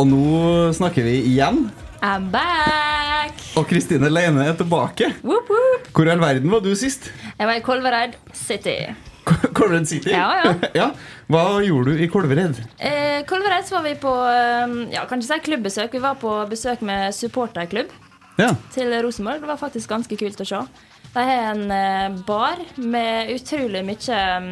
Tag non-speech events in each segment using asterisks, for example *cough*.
Og nå snakker vi igjen. I'm back! Og Kristine Leine er tilbake. Woop, woop. Hvor i all verden var du sist? Jeg var i Kolvereid City. Colvered City? Ja, *laughs* ja. Hva gjorde du i Kolvereid? Eh, Kolvereid var vi på eh, ja, kan ikke si klubbbesøk. Vi var på besøk med supporterklubb Ja. til Rosenborg. Det var faktisk ganske kult å se. De har en eh, bar med utrolig mye mm,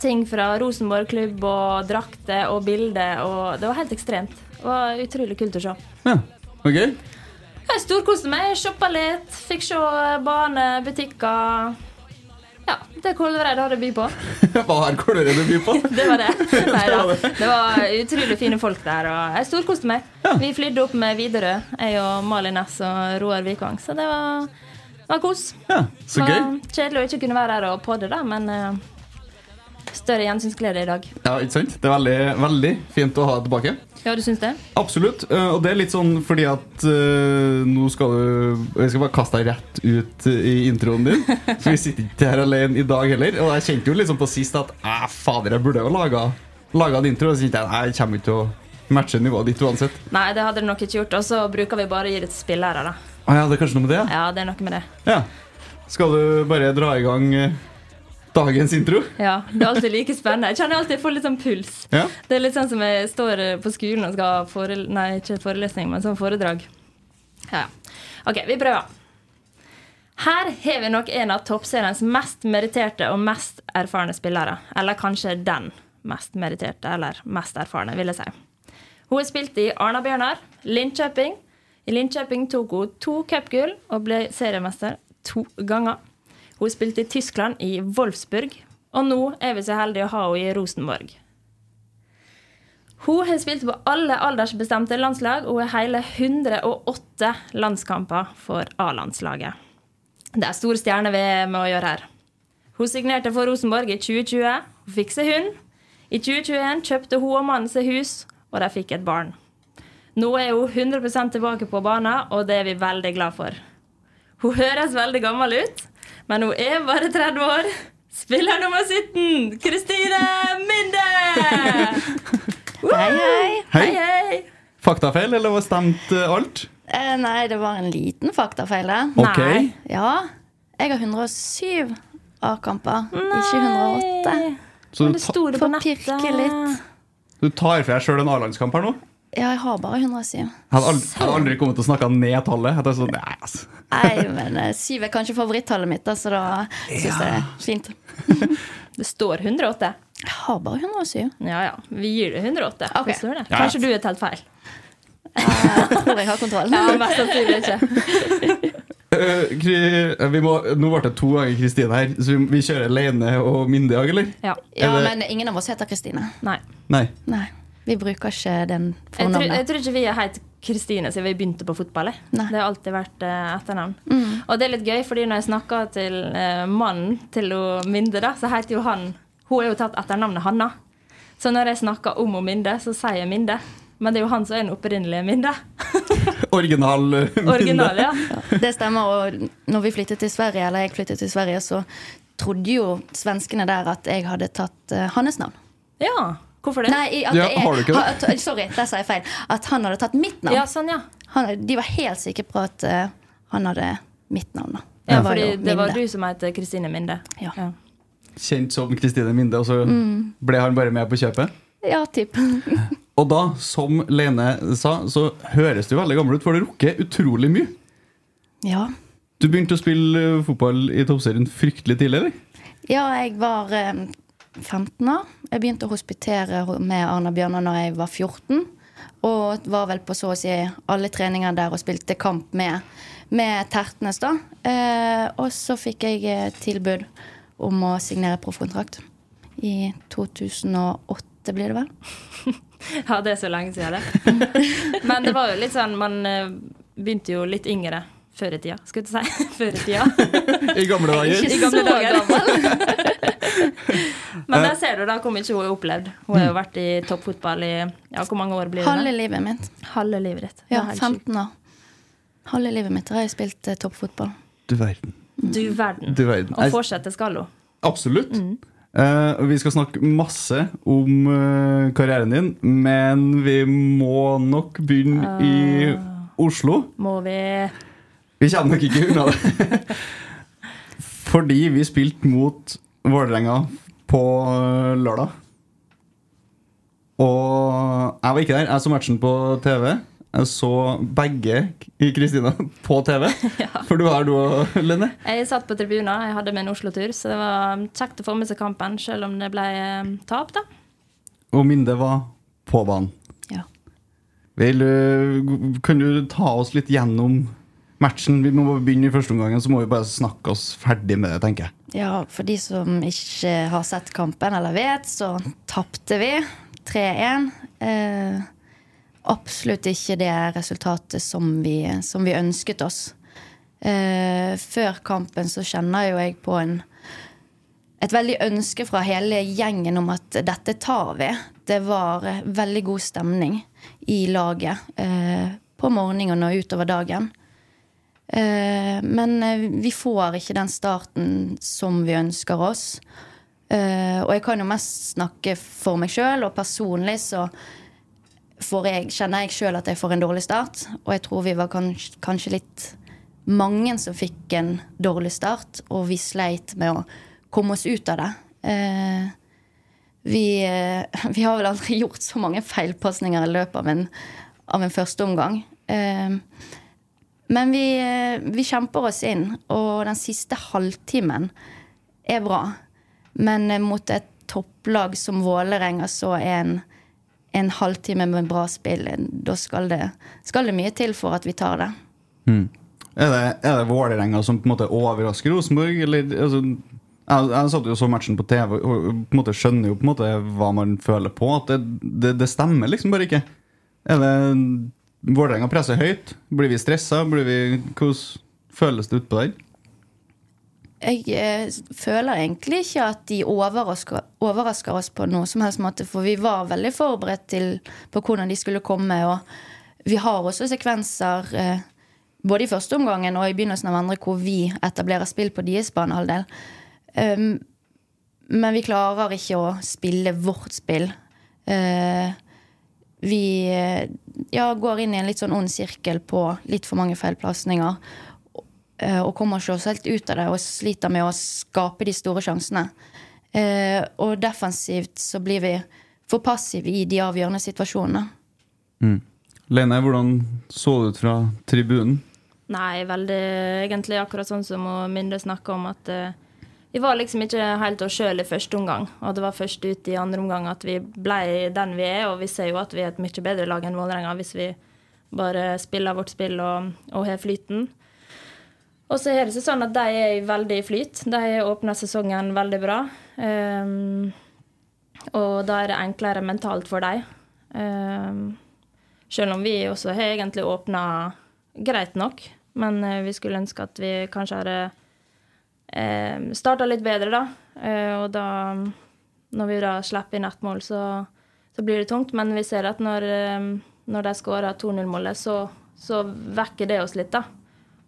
ting fra Rosenborg klubb og drakter og bilder. Og det var helt ekstremt. Det var utrolig kult å se. ja. Ok. Jeg storkoste meg, shoppa litt, fikk se bane, butikker. Ja, det er Kolvereid har å by på. *laughs* Hva har Kolvereid å by på? *laughs* Det var det. *laughs* Var det. Det var utrolig fine folk der, og jeg storkoste meg. Vi flydde opp med Widerøe, jeg og Malin Næss og Roar Vikvang, så det var, var kos. Ja, så gøy. var Kjedelig å ikke kunne være her og podde, da, men eh, større gjensynsglede i dag. Ja, ikke sant? Det er veldig, veldig fint å ha deg tilbake. Ja, du syns det? Absolutt. eh, Og det er litt sånn fordi at uh, nå skal du Jeg skal bare kaste deg rett ut i introen din. *laughs* Så vi sitter ikke her alene i dag heller. Og jeg kjente jo liksom på sist at Æ, fader, jeg burde jo laga, laga en intro. Og så kjente jeg nei, jeg kommer ikke til å matche nivået ditt uansett. Nei, det hadde du nok ikke gjort. Og så bruker vi bare å gi det til spillere, da. Ah, ja, det er kanskje noe med det? ja? Det er noe med det. Ja. Skal du bare dra i gang eh, dagens intro? Ja, Det er alltid like spennende. Jeg kjenner alltid jeg får litt sånn puls. Ja. Det er litt sånn som jeg står på skolen og skal ha fore, nei, ikke forelesning, men sånn foredrag. Ja, ja. OK, vi prøver. Her har vi nok en av toppseriens mest meritterte og mest erfarne spillere. Eller kanskje den mest meritterte, eller mest erfarne, vil jeg si. Hun har spilt i Arna-Bjørnar, Linköping. I Linköping tok hun to cupgull og ble seriemester to ganger. Hun har spilt i Tyskland, i Wolfsburg, og nå er vi så heldige å ha henne i Rosenborg. Hun har spilt på alle aldersbestemte landslag og har hele 108 landskamper for A-landslaget. Det er stor stjerne vi er med å gjøre her. Hun signerte for Rosenborg i 2020. Hun fikk seg hund. I 2021 kjøpte hun og mannen seg hus, og de fikk et barn. Nå er hun 100% tilbake på banen, og det er vi veldig glad for. Hun høres veldig gammel ut, men hun er bare 30 år. Spiller nummer 17, Kristine Minde! *laughs* Hei, hei. Hei. Hei. Faktafeil, eller var stemt eh, alt? Eh, nei, det var en liten faktafeil. Okay. Nei. Ja. Jeg har 107 A-kamper, ikke 108. Så du, ta, litt. du tar for deg sjøl en A-landskamp her nå? Ja, jeg har bare 107. Jeg hadde aldri, hadde aldri kommet til å snakke ned tallet. Jeg tenkte sånn, nei, altså. Nei, men eh, syv er kanskje favorittallet mitt, så da syns jeg det er fint. *laughs* Det står 108. Jeg har bare 107. Ja, ja. Vi gir det 108. Okay. Det står det. Kanskje du har telt feil. Jeg tror jeg har kontroll. Ja, mest sannsynlig ikke. *laughs* Vi må, nå ble det to ganger Kristine her, så vi, vi kjører Lene og dag, eller? Ja. Ja, men ingen av oss heter Kristine. Nei. Nei. Nei. Vi bruker ikke den Jeg jeg tror ikke vi er helt Kristine siden vi begynte på fotball. Det har alltid vært uh, etternavn. Og det er litt gøy, fordi når jeg snakker til uh, mannen til Minde, da, så heter jo han Hun er jo tatt etternavnet Hanna. Så når jeg snakker om Minde, så sier jeg Minde. Men det er jo han som er den opprinnelige Minde. *laughs* *laughs* Original eh, Minde. Original, ja. Det stemmer. Og når vi flyttet til Sverige, eller jeg flyttet til Sverige, så trodde jo svenskene der at jeg hadde tatt uh, hans navn. Ja, hvorfor det? Nei, at Ja, jeg, har du ikke det? ha- at- sorry, der sa jeg feil. At han hadde tatt mitt navn. Ja, sånn, ja. Han, de var helt sikre på at uh, han hadde mitt navn. da. Ja, var fordi det var du som het Kristine Minde. Ja. Kjent som Kristine Minde, og så Mm. ble han bare med på kjøpet. Ja, typ. *laughs* Og da, som Lene sa, så høres du veldig gammel ut, for du rukker utrolig mye. Ja. Du begynte å spille eh, fotball i toppserien fryktelig tidlig, eller? ja, jeg var um, 15 år. Jeg begynte å hospitere med Arna Bjørnar når jeg var 14. Og var vel på så å si alle treninger der og spilte kamp med, med Tertnes, da. Eh, og så fikk jeg eh, tilbud om å signere proffkontrakt. I 2008 blir det vel. *laughs* Ja, det er så lenge siden, det. *laughs* Men det var jo litt sånn Man eh, begynte jo litt yngre før i tida, skulle jeg si. *laughs* Før i tida. I gamle dager. *laughs* I gamle så dager. gammel. *laughs* Men der ser du da hvor mye hun har opplevd. Hun har jo vært i toppfotball i ja, hvor mange år blir det? Halve livet mitt. Halve livet ditt. Ja, er helt sjukt. 15 år. Halve livet mitt har jeg spilt eh, toppfotball. Du verden. Du verden. Du verden. Og fortsette skal hun. Absolutt. Mm. Uh, vi skal snakke masse om uh, karrieren din, men vi må nok begynne i Oslo. Må vi Vi kommer nok ikke unna det. *laughs* Fordi vi spilte mot Vålerenga på eh, lørdag. Og jeg var ikke der. Jeg så matchen på TV. Jeg så begge i Kristina på TV. *laughs* For du er du og Lene. Jeg satt på tribunen. Jeg hadde med en Oslo-tur, så det var kjekt å få med seg kampen, selv om det ble eh, tap, da. Og Minde var på banen. Ja. Vel, kan du ta oss litt gjennom matchen? Vi må begynne i første omgang, så må vi bare snakke oss ferdig med det, tenker jeg. Ja, for de som ikke har sett kampen eller vet, så tapte vi 3-1. Eh, absolutt ikke det resultatet som vi, som vi ønsket oss. Eh, før kampen så kjenner jo jeg på en et veldig ønske fra hele gjengen om at dette tar vi. Det var veldig god stemning i laget eh, på morgenen og utover dagen. Eh, men eh, vi får ikke den starten som vi ønsker oss. Eh, og jeg kan jo mest snakke for meg sjøl, og personlig så jeg, kjenner jeg sjøl at jeg får en dårlig start. Og jeg tror vi var kanskje, kanskje litt mange som fikk en dårlig start, og vi sleit med å komme oss ut av det. Vi, *laughs* vi har vel aldri gjort så mange feilpasninger i løpet av en, av en første omgang. Eh, men vi, vi kjemper oss inn, og den siste halvtimen er bra. Men eh, mot et topplag som Vålerenga så er en, en halvtime med bra spill, da skal det, skal det mye til for at vi tar det. Er det, er det Vålerenga som på en måte overrasker Rosenborg? Eller, altså, jeg, jeg satt jo så matchen på TV og på en måte skjønner jo på en måte hva man føler på. At det, det, det stemmer liksom bare ikke. Er det Vålerenga presser høyt? Blir vi stressa? Hvordan føles det utpå der? Jeg eh, føler egentlig ikke at de overrasker, overrasker oss på noe som helst måte, for vi var veldig forberedt til, på hvordan de skulle komme. Og vi har også sekvenser eh, både i første omgangen og i begynnelsen av andre hvor vi etablerer spill på deres banehalvdel. Um, men vi klarer ikke å spille vårt spill. Eh, vi eh, ja, går inn i en litt sånn ond sirkel på litt for mange feilplasninger. eh, Og kommer ikke oss helt ut av det og sliter med å skape de store sjansene. Eh, og defensivt så blir vi for passive i de avgjørende situasjonene. Lene, hvordan så det ut fra tribunen? Nei, veldig egentlig akkurat sånn som Minde snakka om, at eh, vi var liksom ikke helt oss sjøl i første omgang. Og det var først ut i andre omgang at vi ble den vi er, og vi ser jo at vi er et mye bedre lag enn Vålerenga hvis vi bare spiller vårt spill og, og har flyten. Og så er det sånn at de er veldig i flyt. De åpner sesongen veldig bra. Um, og da er det enklere mentalt for dem. Um, selv om vi også har egentlig åpna greit nok. Men uh, vi skulle ønske at vi kanskje hadde uh, starta litt bedre, da. Eh, og da, når vi da slipper inn ett mål, så, så, blir det tungt. Men vi ser at når, eh, når de skårer 2-0-målet, så, så vekker det oss litt, da.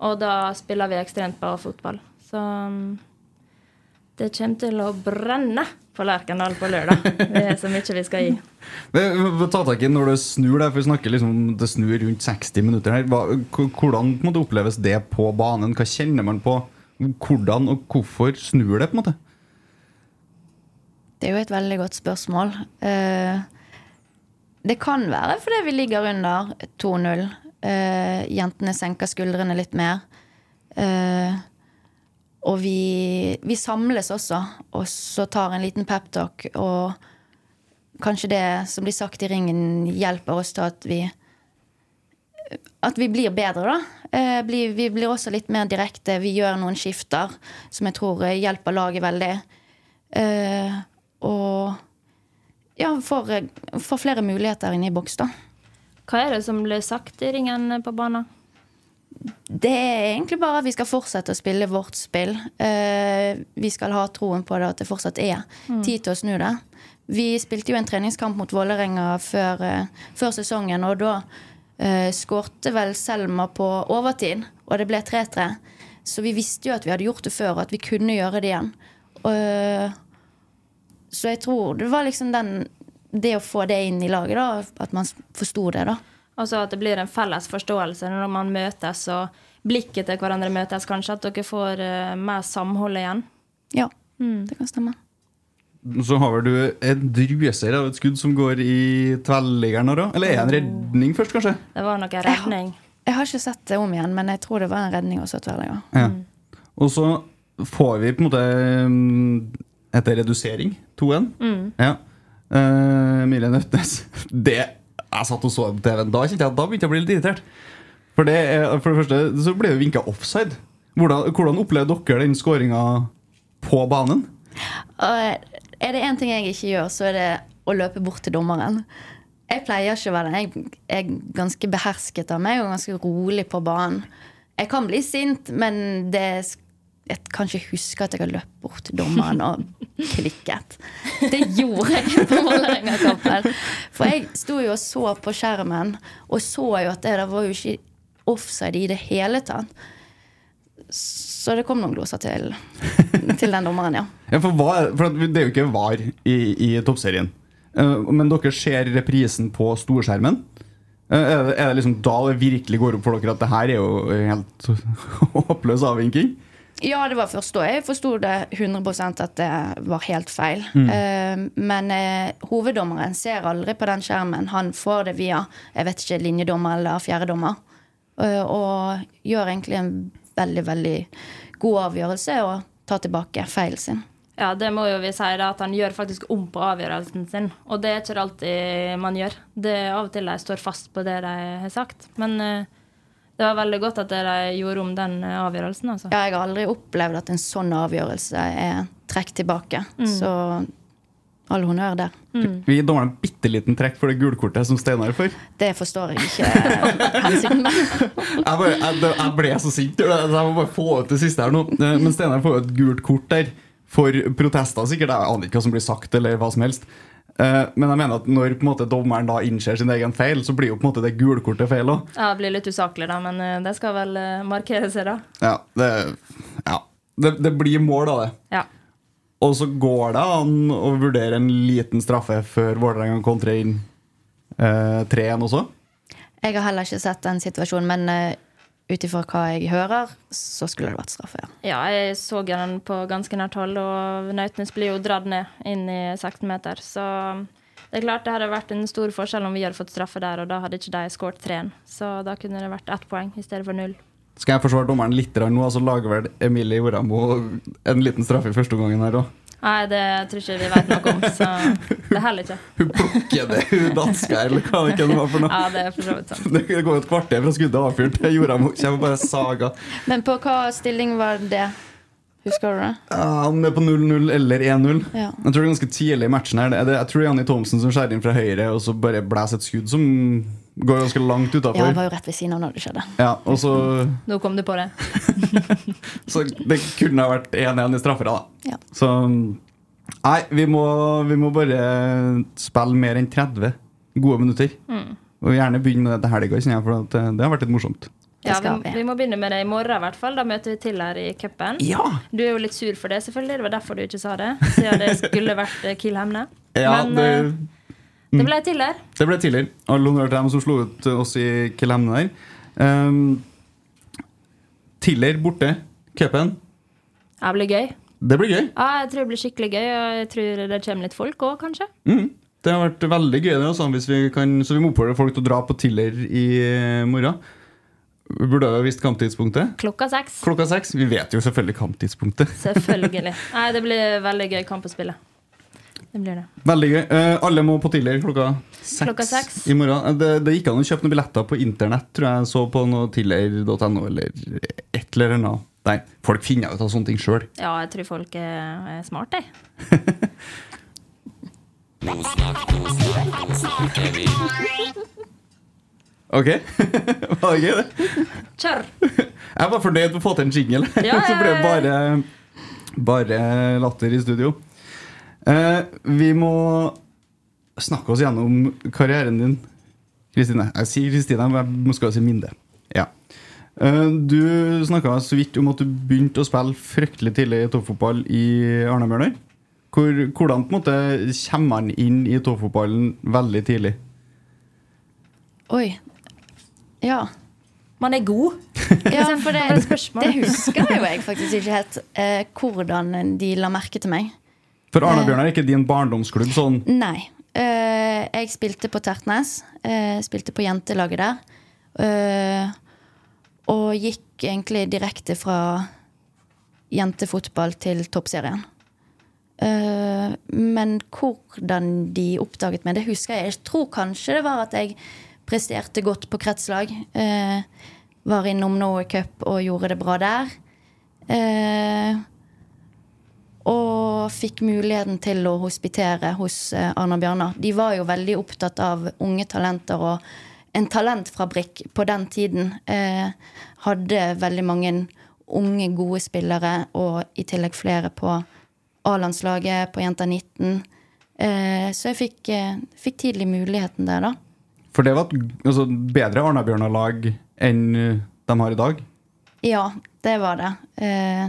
Og da spiller vi ekstremt bra fotball. Så um, det kommer til å brenne på Lerkendal på lørdag. Det er så mye vi skal gi. *laughs* Ta tak i når det snur, der, for vi snakker liksom, det snur rundt 60 minutter her. Hvordan måte, oppleves det på banen? Hva kjenner man på? Hvordan og hvorfor snur det? på en måte? Det er jo et veldig godt spørsmål. Eh, det kan være fordi vi ligger under 2-0. Uh, jentene senker skuldrene litt mer. Uh, og vi, vi, samles også, og så tar en liten peptalk. Og kanskje det som blir sagt i ringen, hjelper oss til at vi at vi blir bedre, da. Blir, vi blir også litt mer direkte. Vi gjør noen skifter som jeg tror hjelper laget veldig. og ja, får, får flere muligheter inne i boks, da. Hva er det som ble sagt i ringen på banen? Det er egentlig bare at vi skal fortsette å spille vårt spill. Vi skal ha troen på det at det fortsatt er mm. tid til å snu det. Vi spilte jo en treningskamp mot Vålerenga før, før, sesongen, og da uh, skårte vel Selma på overtid, og det ble 3-3. Så vi visste jo at vi hadde gjort det før, og at vi kunne gjøre det igjen. Uh, så jeg tror det var liksom den det å få det inn i laget, da, at man forsto det, da. Altså at det blir en felles forståelse når man møtes, og blikket til hverandre møtes, kanskje. At dere får uh, mer samhold igjen. Ja, mm. det kan stemme. Så har vel du en druser av et skudd som går i tverrliggeren òg? Eller er det en redning først, kanskje? Det var nok en redning. Jeg, jeg, har ikke sett det om igjen, men jeg tror det var en redning også tverrligger. Ja. Mm. Og så får vi på en måte mm, etter redusering 2-1. Mm. Ja. Uh, Emilie Nøtnes. *laughs* Det jeg satt og så på TV-en, da kjente jeg at da begynte jeg å bli litt irritert. For det, for det første så ble det vinka offside. Hvordan, hvordan opplevde dere den skåringa på banen? Uh, er det én ting jeg ikke gjør, så er det å løpe bort til dommeren. Jeg pleier ikke å være den. Jeg er ganske behersket av meg og ganske rolig på banen. Jeg kan bli sint, men det jeg kan ikke huske at jeg har løpt bort til dommeren og *laughs* klikket. Det gjorde jeg på Vålerenga-kampen. For jeg sto jo og så på skjermen og så jo at det der var jo ikke offside i det hele tatt. Så det kom noen gloser til, *laughs* til den dommeren, ja. ja for, var, for, Det er jo ikke VAR i, i toppserien. Eh, men dere ser reprisen på storskjermen. Eh, er det, er det liksom da det virkelig går opp for dere at det her er jo helt *laughs* håpløs avvinking? Ja, det var først da jeg forsto det 100% at det var helt feil. Mm. Uh, men hoveddommeren ser aldri på den skjermen. Han får det via jeg vet ikke, linjedommer eller fjerdedommer. Og gjør egentlig en veldig, veldig god avgjørelse å ta tilbake feilen sin. Ja, det må jo vi si, da, at han gjør faktisk om på avgjørelsen sin. Og det er ikke alltid man gjør. Det er Av og til de står fast på det de har sagt. Men det var veldig godt at de gjorde om den eh, avgjørelsen. Altså. Ja, jeg har aldri opplevd at en sånn avgjørelse er trukket tilbake. Mm. Så all honnør der. Mm. Vi gir dommeren en bitte liten trekk for det gulkortet som Steinar får. Det forstår jeg ikke hensikten med. *laughs* jeg, jeg, jeg, ble så sint. Jeg må bare få ut det siste her nå. Eh, men Steinar får jo et gult kort der for protester, sikkert. Jeg aner ikke hva som blir sagt, eller hva som helst. Uh, men jeg mener at når på en måte, dommeren da innser sin egen feil, så blir jo på en måte det gulkortet feil òg. Ja, det blir litt usaklig, da, men det skal vel markere seg, da. Ja, det, ja. Det, det, blir mål av det. Ja. Og så går det an å vurdere en liten straffe før Vålerenga kontrer inn 3-1 også? Jeg har heller ikke sett den situasjonen, men ut ifra hva jeg hører, så skulle det vært straffe. Ja, ja jeg så den på ganske nært hold, og Nautnes blir jo dratt ned inn i 16 meter. Så det er klart det hadde vært en stor forskjell om vi hadde fått straffe der, og da hadde ikke de skåret treen. Så da kunne det vært ett poeng i stedet for null. Skal jeg forsvare dommeren litt nå? Altså lager vel Emilie Joramo en liten straffe i første omgang her òg? Nei, det tror ikke vi vet noe om. Så. Det heller ikke. *laughs* Hun plukker det, hun danska, eller hva det kan var for noe. Ja, det er for så vidt sant. *laughs* Det går jo et kvarter fra skuddet er avfyrt. til Joramo kommer bare saga. Men på hva stilling var det? Husker du det? Ja, Han er på 0-0 eller 1-0. Ja. Jeg tror det er ganske tidlig i matchen. her Det er Jeg tror det er Janni Thomsen som skjærer inn fra høyre og så bare blæser et skudd som går ganske langt Ja, han var jo rett ved siden av når det skjedde. Ja, og så, Nå kom du på det. *laughs* så det kunne ha vært 1-1 i straffer. da Ja. Så Nei, vi må, vi må bare spille mer enn 30 gode minutter. Mm. Og gjerne begynne med det til helga, for det, det har vært litt morsomt. Ja, vi, vi. vi må begynne med det i morgen, i hvert fall. Da møter vi til her i cupen. Ja! Du er jo litt sur for det, selvfølgelig. Det var derfor du ikke sa det. Siden det skulle vært eh, Kiel Hemne. *laughs* ja Men det, mm. det ble til her. Det ble tidligere. All honnør til dem som slo ut oss i Killemne der. Um, Tiller borte. Cupen. Det blir gøy. Det blir gøy. Ja, jeg tror det blir skikkelig gøy, og jeg tror det kommer litt folk òg, kanskje. Mm. Det har vært veldig gøy, det, også, hvis vi kan, så vi må oppfordre folk til å dra på Tiller i eh, morgen. Vi burde ha visst kamptidspunktet. Klokka seks. Klokka seks. Vi vet jo selvfølgelig kamptidspunktet. Selvfølgelig. *laughs* Nei, det blir veldig gøy kamp å spille. Det blir det. Veldig gøy. Eh, alle må på tidligere klokka seks, Klokka seks. i morgen. Eh, Det, det gikk an å kjøpe noen billetter på internett, tror jeg. Så på noe tidligere.no eller et eller annet. Nei, folk finner ut av sånne ting sjøl. Ja, jeg tror folk er, er smarte, jeg. *laughs* Ok, *laughs* var det gøy, det? Kjør! Jeg var fornøyd med å få til en jingle. Ja, *laughs* Så ble det bare, bare latter i studio. Eh, vi må snakke oss gjennom karrieren din, Kristine. Jeg sier Kristine, men jeg skal si Minde. Ja. Eh, du snakka så vidt om at du begynte å spille fryktelig tidlig i toppfotball i Arna-Bjørnar. Hvor, hvordan på en måte kommer man inn i toppfotballen veldig tidlig? Oi. Ja. Man er god. *laughs* ja for det, det *laughs* husker jo jeg faktisk ikke helt. Eh, hvordan de la merke til meg. For Arna-Bjørnar er ikke din barndomsklubb sånn Nei. Uh, jeg spilte på Tertnes. Uh, spilte på jentelaget der. Uh, og gikk egentlig direkte fra jentefotball til toppserien. Eh, men hvordan de oppdaget meg, det husker jeg. Jeg tror kanskje det var at jeg presterte godt på kretslag. Eh, var innom Norway Cup og gjorde det bra der. Eh, og fikk muligheten til å hospitere hos eh, Arna Bjørnar. De var jo veldig opptatt av unge talenter, og en talentfabrikk på den tiden eh, hadde veldig mange unge, gode spillere, og i tillegg flere på A-landslaget, på Jenta 19. Eh, så jeg fikk, eh, fikk tidlig muligheten der, da. For det var et altså, bedre Arna-Bjørnar-lag enn uh, de har i dag. Ja, det var det. Eh,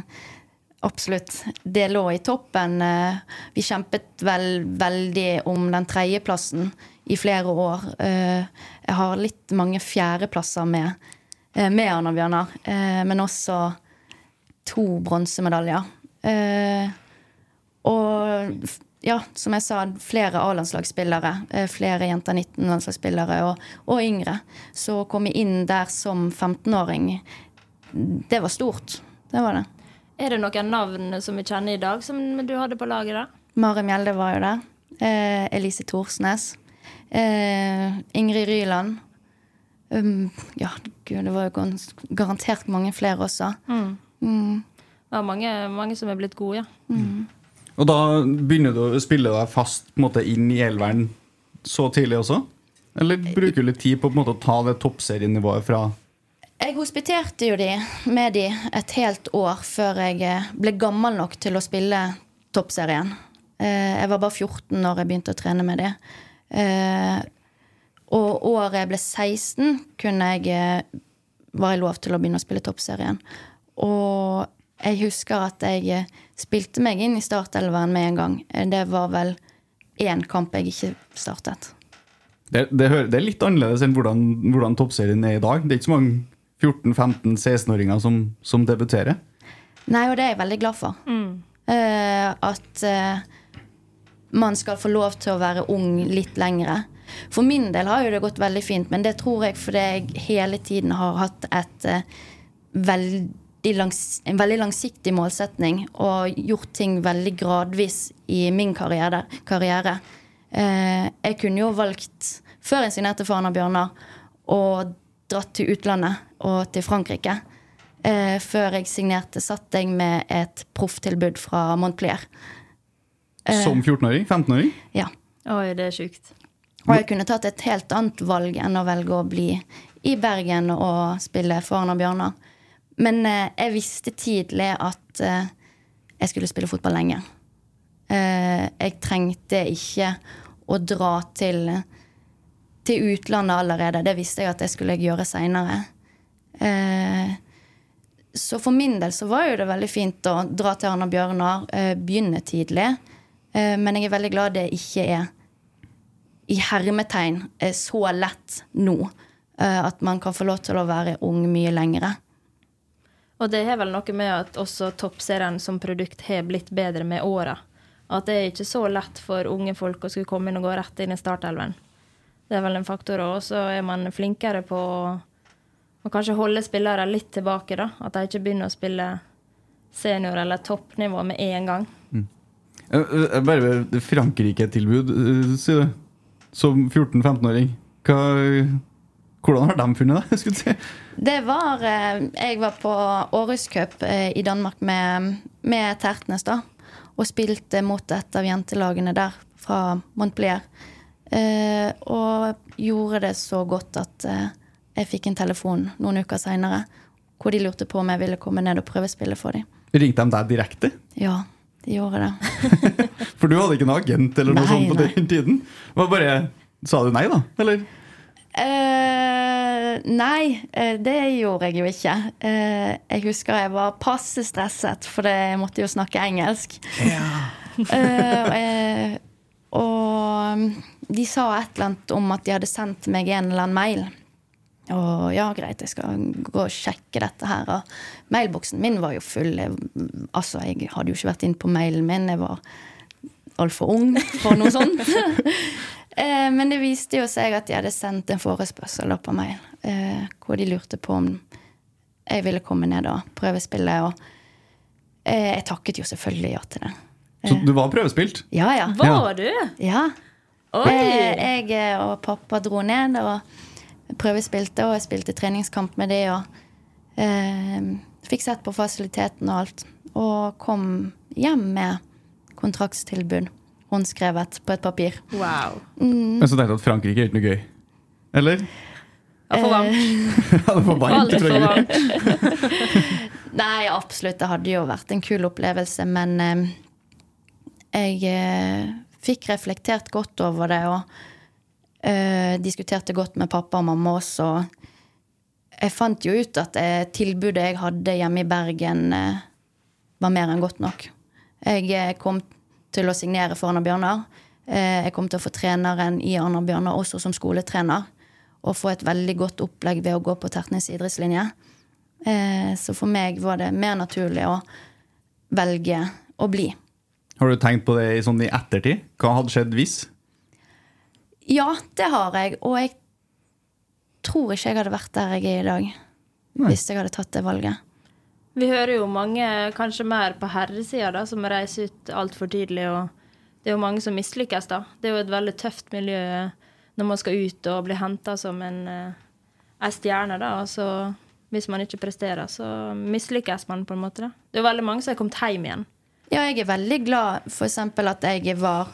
absolutt. Det lå i toppen. Eh, vi kjempet vel veldig om den tredjeplassen i flere år. Eh, jeg har litt mange fjerdeplasser med, eh, med Arna Bjørnar, eh, men også to bronsemedaljer. Eh, og ja, som jeg sa, flere A-landslagsspillere. eh, Flere jenter 19-landslagsspillere og, og yngre. Så å komme inn der som 15-åring, det var stort. Det var det. Er det noen navn som vi kjenner i dag, som du hadde på laget? da? Mari Mjelde var jo der. Eh, Elise Thorsnes. Eh, Ingrid Ryland. Um, ja, gud, det var jo garantert mange flere også. Det var mange, mange som er blitt gode, ja. Og da begynner du å spille deg fast måte, inn i elveren så tidlig også? Eller bruker du litt tid på, på måte, å ta det toppserienivået fra Jeg hospiterte jo de med de et helt år før jeg eh, ble gammel nok til å spille toppserien. Eh, Jeg var bare 14 når jeg begynte å trene med de. Eh, Og året jeg ble 16, kunne jeg, var jeg lov til å begynne å spille toppserien. Og jeg husker at jeg eh, spilte meg inn i startelveren med en gang. Eh, Det var vel én kamp jeg ikke startet. Det, det, det er litt annerledes enn hvordan, hvordan toppserien er i dag. Det er ikke så mange 14-15-16-åringer som, som debuterer. Nei, og det er jeg veldig glad for. Eh, at uh, man skal få lov til å være ung litt lengre. For min del har jo det gått veldig fint, men det tror jeg fordi jeg hele tiden har hatt et uh, veldig langs, en veldig langsiktig målsetning og gjort ting veldig gradvis i min karriere. karriere. Eh, jeg kunne jo valgt, før jeg signerte for Anna Bjørnar, å dratt til utlandet og til Frankrike. Eh, før jeg signerte, satt jeg med et profftilbud fra Montpellier. Som 14-åring? 15-åring? Ja. Oi, det er sjukt. Og jeg kunne tatt et helt annet valg enn å velge å bli i Bergen og spille for Arna Bjørnar. Men eh, jeg visste tidlig at eh, jeg skulle spille fotball lenge. Eh, jeg trengte ikke å dra til, til utlandet allerede. Det visste jeg at det skulle jeg gjøre seinere. Så for min del så var jo det veldig fint å dra til Arna Bjørnar, begynne tidlig. Men jeg er veldig glad det ikke er i hermetegn er så lett nå. At man kan få lov til å være ung mye lengre. Og det har vel noe med at også toppserien som produkt har blitt bedre med åra. At det er ikke så lett for unge folk å skulle komme inn og gå rett inn i startelven. Det er vel en faktor òg. Så er man flinkere på å kanskje holde spillere litt tilbake, da. At de ikke begynner å spille senior- eller toppnivå med en gang. Mm. eh, Bare Frankrike-tilbud, eh, sier du. Som 14-15-åring. Hva- Hvordan har de funnet det? *laughs* si? Det var eh, Jeg var på Århus Cup eh, i Danmark med, med Tertnes, da. Og spilte mot et av jentelagene der, fra Montpellier. Eh, og gjorde det så godt at jeg fikk en telefon noen uker seinere hvor de lurte på om jeg ville komme ned og prøvespille for dem. Ringte de deg direkte? Ja, de gjorde det. *laughs* For du hadde ikke noen agent eller noe Nei, sånt på nei. den tiden? Bare, Sa du nei, da? Eller? Eh, nei, eh, det gjorde jeg jo ikke. Uh, jeg husker jeg var passe stresset, for jeg måtte jo snakke engelsk. Ja. *laughs* jeg- og de sa et eller annet om at de hadde sendt meg en eller annen mail. Og ja, greit, jeg skal gå og sjekke dette her. Og mailboksen min var jo full. Jeg, altså, jeg hadde jo ikke vært inn på mailen min. Jeg var altfor ung for noe sånt. *laughs* Eh, Men det viste jo seg at de hadde sendt en forespørsel opp på mail, eh, hvor de lurte på om jeg ville komme ned og prøvespille. Og eh, jeg takket jo selvfølgelig ja til det. Så du var prøvespilt? Ja, ja. Var du? ja. Eh, Jeg og pappa dro ned og prøvespilte, og jeg spilte treningskamp med de. Og eh, fikk sett på fasiliteten og alt. Og kom hjem med kontraktstilbud. Håndskrevet på et papir. Wow. Mm. Men så jeg at Frankrike er ikke noe gøy. Eller? Ja, for varmt. *laughs* Ja, det var varmt Altfor Frankrike. varmt. *laughs* Nei, absolutt. Det hadde jo vært en kul opplevelse, men eh, jeg eh, fikk reflektert godt over det og eh, diskuterte godt med pappa og mamma også. Jeg fant jo ut at eh, tilbudet jeg hadde hjemme i Bergen, eh, var mer enn godt nok. Jeg eh, kom til å signere for Arna Bjørnar. Eh, jeg kom til å få treneren i Arna Bjørnar også som skoletrener. Og få et veldig godt opplegg ved å gå på Tertnes idrettslinje. Eh, så for meg var det mer naturlig å velge å bli. Har du tenkt på det i, sånn i ettertid? Hva hadde skjedd hvis? Ja, det har jeg. Og jeg tror ikke jeg hadde vært der jeg er i dag. Nei. Hvis jeg hadde tatt det valget. Vi hører jo mange, kanskje mer på herresida, da, som reiser ut altfor tidlig. og Det er jo mange som mislykkes, da. Det er jo et veldig tøft miljø når man skal ut og bli henta som en, eh, ei stjerne, da. Og så, hvis man ikke presterer, så mislykkes man på en måte, da. Det er jo veldig mange som har kommet hjem igjen. Ja, jeg er veldig glad eksempel at jeg var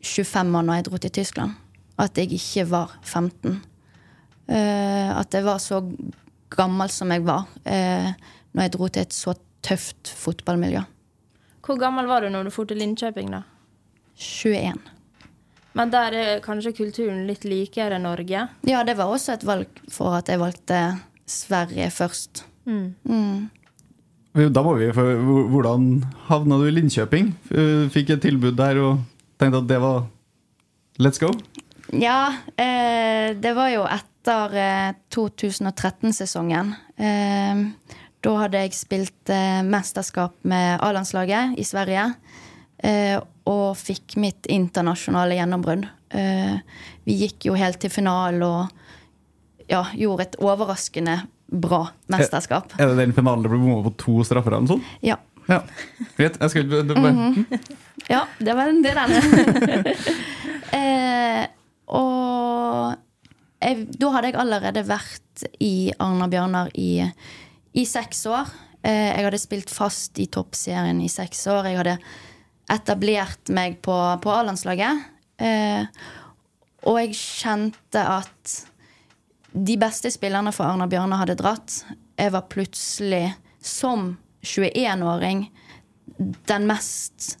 25 år når jeg dro til Tyskland. At jeg ikke var 15. Uh, at jeg var så gammel som jeg var eh, når jeg dro til et så tøft fotballmiljø. Hvor gammel var du når du dro til Linköping, da? 21. Men der er kanskje kulturen litt likere enn Norge? Ja, det var også et valg for at jeg valgte Sverige først. Mm. Da må vi, Hvordan havna du i Linköping? Eh, Fikk et tilbud der og tenkte at det var Let's go? Ja, eh, det var jo etter eh, 2013-sesongen. Eh, da hadde jeg spilt eh, mesterskap med A-landslaget i Sverige. Eh, og fikk mitt internasjonale gjennombrudd. Eh, vi gikk jo helt til finalen og ja, gjorde et overraskende bra mesterskap. Er, det den finalen det ble bomma på to straffer? av en sånn? Ja. ja. Greit. Jeg skal ikke. Mm -hmm. Ja, det var den. Det den. *laughs* Eh, og jeg, da hadde jeg allerede vært i Arna Bjørnar i i seks år. Eh, jeg hadde spilt fast i toppserien i seks år. Jeg hadde etablert meg på, på A-landslaget. Eh, og jeg kjente at de beste spillerne for Arna Bjørnar hadde dratt. Jeg var plutselig, som 21-åring, den mest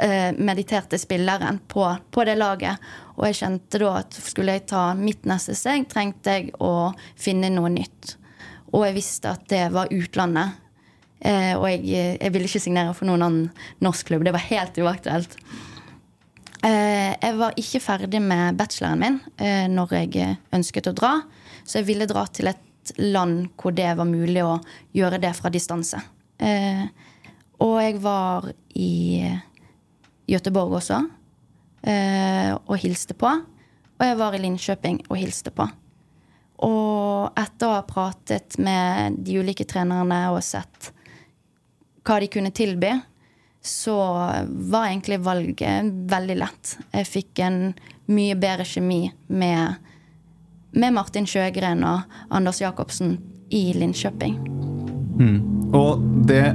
eh, mediterte spilleren på, på, det laget. Og jeg kjente da at skulle jeg ta mitt neste steg, trengte jeg å finne noe nytt. Og jeg visste at det var utlandet. Eh, og jeg, jeg, ville ikke signere for noen annen norsk klubb. Det var helt uaktuelt. Eh, jeg var ikke ferdig med bacheloren min eh, når jeg ønsket å dra. Så jeg ville dra til et land hvor det var mulig å gjøre det fra distanse. Eh, og jeg var i Gøteborg også eh, og hilste på. Og jeg var i Linköping og hilste på. Og etter å ha pratet med de ulike trenerne og sett hva de kunne tilby, så var egentlig valget veldig lett. Jeg fikk en mye bedre kjemi med, med Martin Sjøgren og Anders Jacobsen i Linköping. Mm. Og det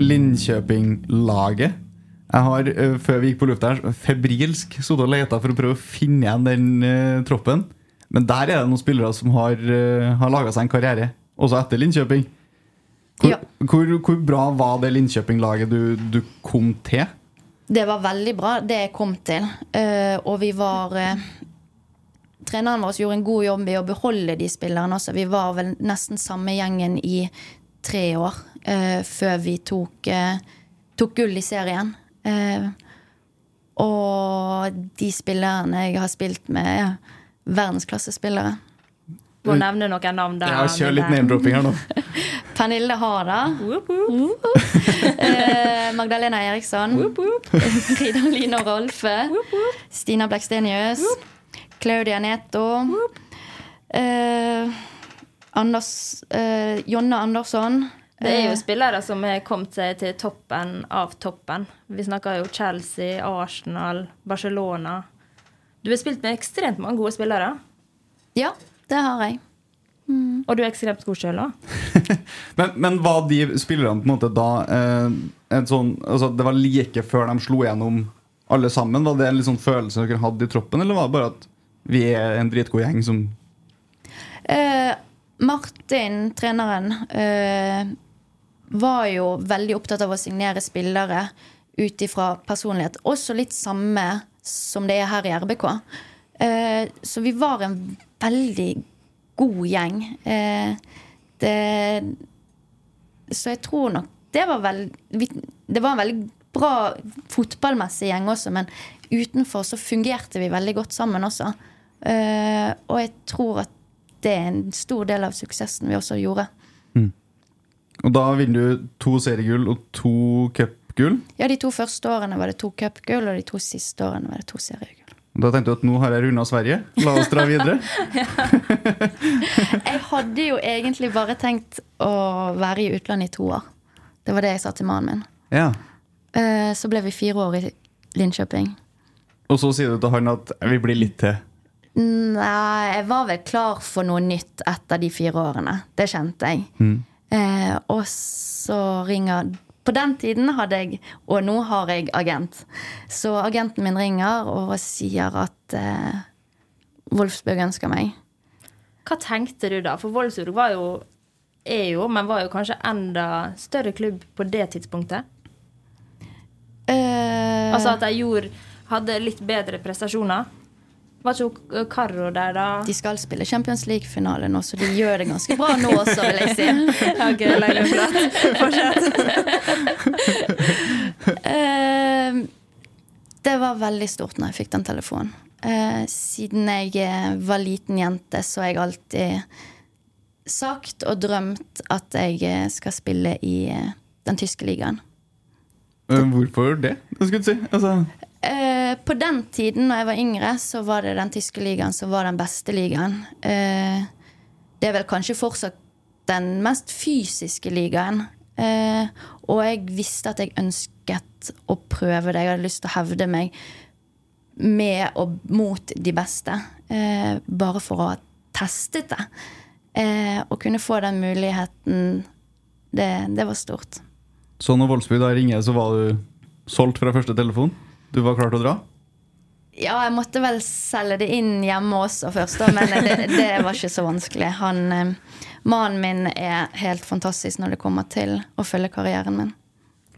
Linköping-laget. Jeg har, eh, før vi gikk på lufta her, febrilsk sittet og leta for å prøve å finne igjen den uh, troppen. Men der er det noen spillere som har, uh, har laga seg en karriere, også etter Linköping. Hvor, Ja. hvor, hvor bra var det Linköping-laget du, du kom til? Det var veldig bra, det jeg kom til. Uh, og vi var uh, Treneren vår gjorde en god jobb i å beholde de spillerne Altså, Vi var vel nesten samme gjengen i tre år før vi tok, eh, tok gull i serien. Eh, og de spillerne jeg har spilt med, er verdensklassespillere. Må nevne noen navn der. Ja, Kjør litt name-dropping her nå. *laughs* Pernille Harda. Woop, woop. *laughs* Eh, Magdalena Eriksson. Woop. Frida Line og Rolfe. Stina Blackstenius. Claudia Neto. Eh, Anders, eh, Jonna Andersson. Det er jo Eh, spillere som har kommet seg til toppen av toppen. Vi snakker jo Chelsea, Arsenal, Barcelona. Du har spilt med ekstremt mange gode spillere. Ja, det har jeg. Og du er ekstremt god sjøl òg. *laughs* Men, men var de spillerne på en måte da eh, en sånn, altså Det var like før de slo gjennom alle sammen? Var det en litt sånn følelse dere hadde i troppen, eller var det bare at vi er en dritgod gjeng som Eh, Martin, treneren, eh, var jo veldig opptatt av å signere spillere ut ifra personlighet. Også litt samme som det er her i RBK. Eh, så vi var en veldig god gjeng. Eh, det Så jeg tror nok det var vel vi, Det var en veldig bra fotballmessig gjeng også, men utenfor så fungerte vi veldig godt sammen også. Eh, og jeg tror at det er en stor del av suksessen vi også gjorde. Og da vinner du to seriegull og to cup cupgull. Ja, De to første årene var det to cupgull, og de to siste årene var det to seriegull. Da tenkte du at nå har jeg runda Sverige. La oss dra videre. *laughs* Jeg hadde jo egentlig bare tenkt å være i utlandet i to år. Det var det jeg sa til mannen min. Ja. Eh, Så ble vi fire år i Linköping. Og så sier du til han at vi blir litt til. Nei, jeg var vel klar for noe nytt etter de fire årene. Det kjente jeg. Eh, og så ringer På den tiden hadde jeg, og nå har jeg agent. Så agenten min ringer og sier at eh, Wolfsburg ønsker meg. Hva tenkte du da? For Wolfsburg var jo, er jo, men var jo kanskje enda større klubb på det tidspunktet. Eh, Altså at de gjorde, hadde litt bedre prestasjoner. Var ikke hun Karro der, da? de skal spille Champions League-finale nå, så de gjør det ganske bra nå også, vil jeg si. *laughs* ok, legg deg flat. Fortsett. *laughs* Eh, det var veldig stort når jeg fikk den telefonen. Eh, siden jeg eh, var liten jente, så har jeg alltid sagt og drømt at jeg eh, skal spille i den tyske ligaen. Hvorfor det? Hva skulle du si? Altså, Eh, på den tiden, når jeg var yngre, så var det den tyske ligaen som var den beste ligaen. Eh, det er vel kanskje fortsatt den mest fysiske ligaen. Eh, og jeg visste at jeg ønsket å prøve det. Jeg hadde lyst til å hevde meg med og mot de beste. Eh, bare for å ha testet det. og å kunne få den muligheten, det, det var stort. så når Voldsby da ringer, så var du solgt fra første telefon? Du var klar til å dra? Ja, jeg måtte vel selge det inn hjemme også først, da, men det, det var ikke så vanskelig. Han, eh, Mannen min er helt fantastisk når det kommer til å følge karrieren min.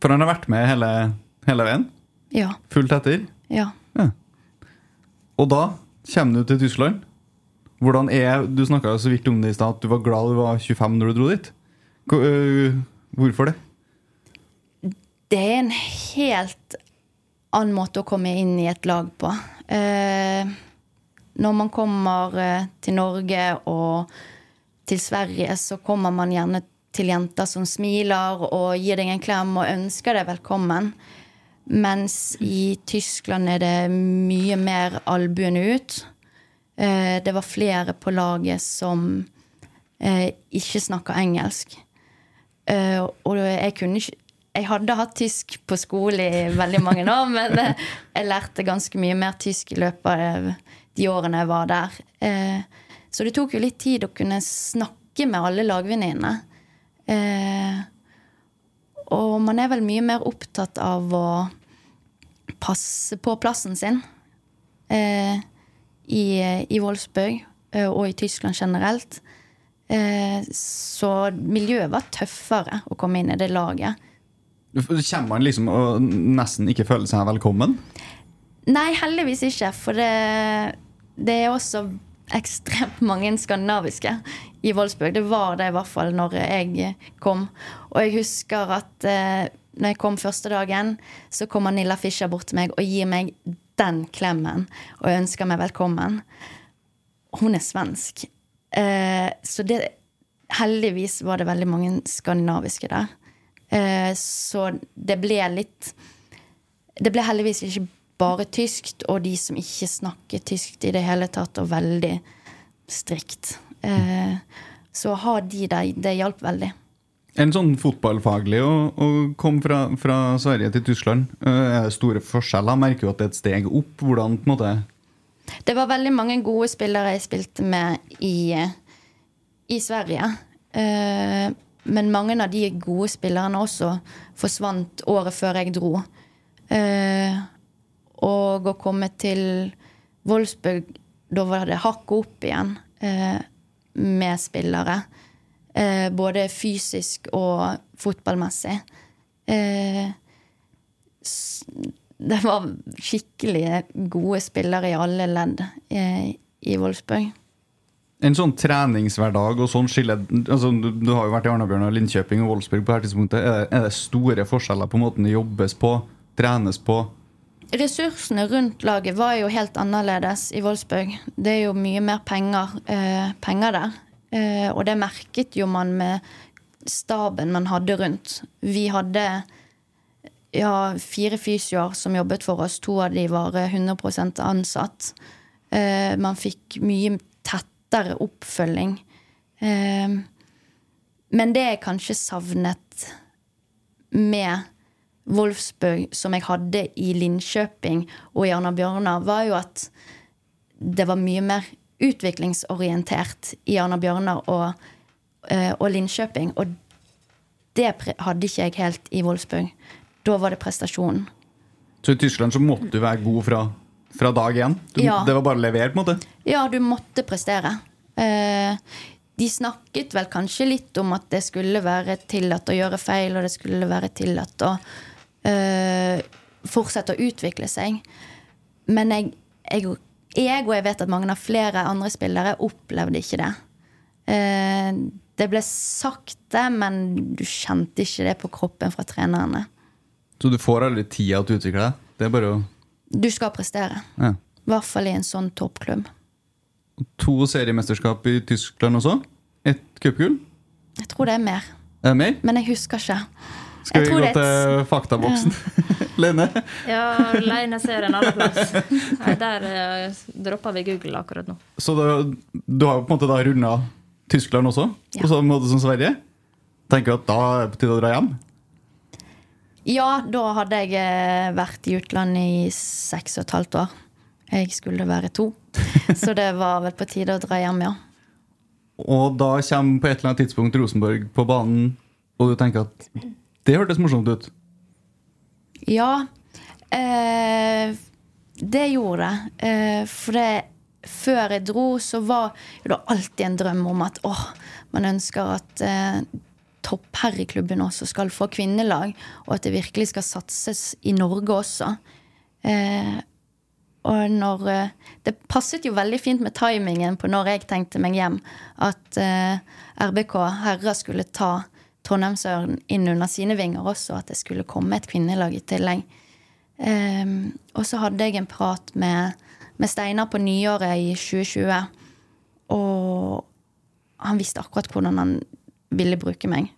For han har vært med hele, hele veien? Ja. Fullt etter? ja. Ja. Og da kommer du til Tyskland. Hvordan er, Du snakka så vidt om det i stad, at du var glad du var 25 når du dro dit. Øh, Hvorfor det? Det er en helt annen måte å komme inn i et lag på. Eh, når man kommer eh, til Norge og til Sverige, så kommer man gjerne til jenter som smiler og gir deg en klem og ønsker deg velkommen. Mens i Tyskland er det mye mer albuen ut. Eh, det var flere på laget som ikke snakka engelsk. Og jeg kunne ikke Jeg hadde hatt tysk på skole i veldig mange år, *laughs* men eh, jeg lærte ganske mye mer tysk i løpet av de årene jeg var der. Eh, så det tok jo litt tid å kunne snakke med alle lagvenninnene. Eh, og man er vel mye mer opptatt av å passe på plassen sin i, i Wolfsburg og i Tyskland generelt. Så miljøet var tøffere å komme inn i det laget. Kommer man liksom og nesten ikke føler seg velkommen? Nei, heldigvis ikke. For det, det er også ekstremt mange skandinaviske i Wolfsburg. Det var det i hvert fall når jeg kom. Og jeg husker at eh, når jeg kom første dagen, så kommer Nilla Fischer bort til meg og gir meg den klemmen og ønsker meg velkommen. Hun er svensk. Eh, så det, heldigvis var det veldig mange skandinaviske der. Eh, så det ble litt Det ble heldigvis ikke bare tyskt, og de som ikke snakker tysk i det hele tatt, og veldig strikt. Eh, så å ha de der, det hjalp veldig. En sånn fotballfaglig å, å komme fra, fra Sverige til Tyskland, er det store forskjeller? Merker du at det er et steg opp? Hvordan på en måte Det var veldig mange gode spillere jeg spilte med i, i Sverige. Men mange av de gode spillerne også forsvant året før jeg dro. Eh, og å komme til Wolfsburg, da var det hakket opp igjen eh, med spillere. Eh, både fysisk og fotballmessig. Eh, det var skikkelig gode spillere i alle ledd eh, i Wolfsburg. En sånn treningshverdag og sånn skille altså, du, du har jo vært i Arna-Bjørn og Linkjøping og Wolfsburg på dette tidspunktet. Er det, er det store forskjeller på måten det jobbes på, trenes på? Ressursene rundt laget var jo helt annerledes i Wolfsburg. Det er jo mye mer penger, eh, penger der. Eh, og det merket jo man med staben man hadde rundt. Vi hadde ja, fire fysioer som jobbet for oss. To av de var eh, 100% ansatt. Eh, man fikk mye tettere oppfølging. Eh, men det jeg kanskje savnet med Wolfsburg, som jeg hadde i Linköping og i Arna Bjørnar, var jo at det var mye mer utviklingsorientert i Arna Bjørnar og, eh, og Linköping. Og det hadde ikke jeg helt i Wolfsburg. Da var det prestasjonen. Så i Tyskland så måtte du være god fra, fra dag én? Du, Ja. Det var bare å levere, på en måte? Ja, du måtte prestere. Eh, de snakket vel kanskje litt om at det skulle være tillatt å gjøre feil, og det skulle være tillatt å eh, fortsette å utvikle seg. Men jeg, jeg, jeg, og jeg vet at mange av flere andre spillere, opplevde ikke det. Eh, det ble sakte, men du kjente ikke det på kroppen fra trenerne. Så du får aldri tida til å utvikle deg? Det er bare å Du skal prestere. ja. I hvert fall i en sånn toppklubb. To seriemesterskap i Tyskland også? Ett cupgull? Jeg tror det er mer, Er det mer? men jeg husker ikke. Skal Jeg vi gå til et... faktaboksen? *laughs* Lene? Ja, Leine ser en annen plass. Nei, der uh, dropper vi Google akkurat nå. Så da, du har jo på en måte da runda Tyskland også, Ja. på samme måte som Sverige? Tenker du at da er det på tide å dra hjem? Ja, da hadde jeg eh, vært i utlandet i seks og et halvt år. Jeg skulle være to. *laughs* Så det var vel på tide å dra hjem, ja. Og da kommer på et eller annet tidspunkt Rosenborg på banen, og du tenker at det hørtes morsomt ut. Ja. Eh, det gjorde det. Eh, for det, før jeg dro, så var det alltid en drøm om at åh, man ønsker at eh, toppherreklubben også skal få kvinnelag, og at det virkelig skal satses i Norge også. Eh, og når eh, Det passet jo veldig fint med timingen på når jeg tenkte meg hjem, at eh, RBK herrer skulle ta Trondheimsøren inn under sine vinger også, at det skulle komme et kvinnelag i tillegg. Eh, og så hadde jeg en prat med, med Steinar på nyåret i 2020, og han visste akkurat hvordan han ville bruke meg.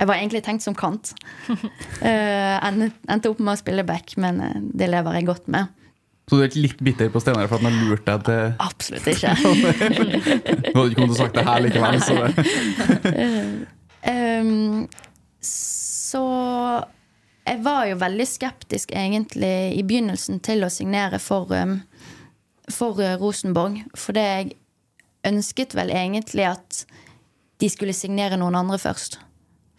Jeg var egentlig tenkt som kant. *laughs* Eh, endte opp med å spille back, men eh, det lever jeg godt med. Så du er ikke litt bitter på Steinar for at han har lurt deg til Absolutt ikke. *laughs* Du hadde ikke kommet til å sagt det her likevel. Så det. *laughs* um, så jeg var jo veldig skeptisk egentlig i begynnelsen til å signere for, um, for Rosenborg. For det jeg ønsket vel egentlig at de skulle signere noen andre først.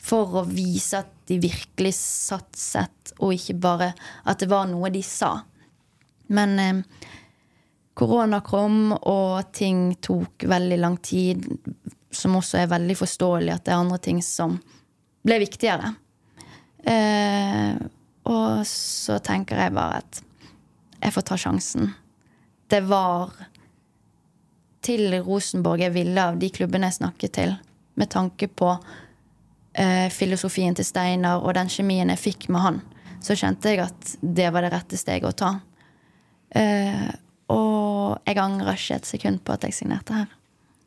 For å vise at de virkelig satset, og ikke bare at det var noe de sa. Men eh, korona kom, og ting tok veldig lang tid. Som også er veldig forståelig at det er andre ting som ble viktigere. Eh, og så tenker jeg bare at jeg får ta sjansen. Det var til Rosenborg jeg ville av de klubbene jeg snakket til, med tanke på eh, filosofien til Steinar og den kjemien jeg fikk med han, så kjente jeg at det var det rette steget å ta. Eh, og jeg angrer ikke et sekund på at jeg signerte her.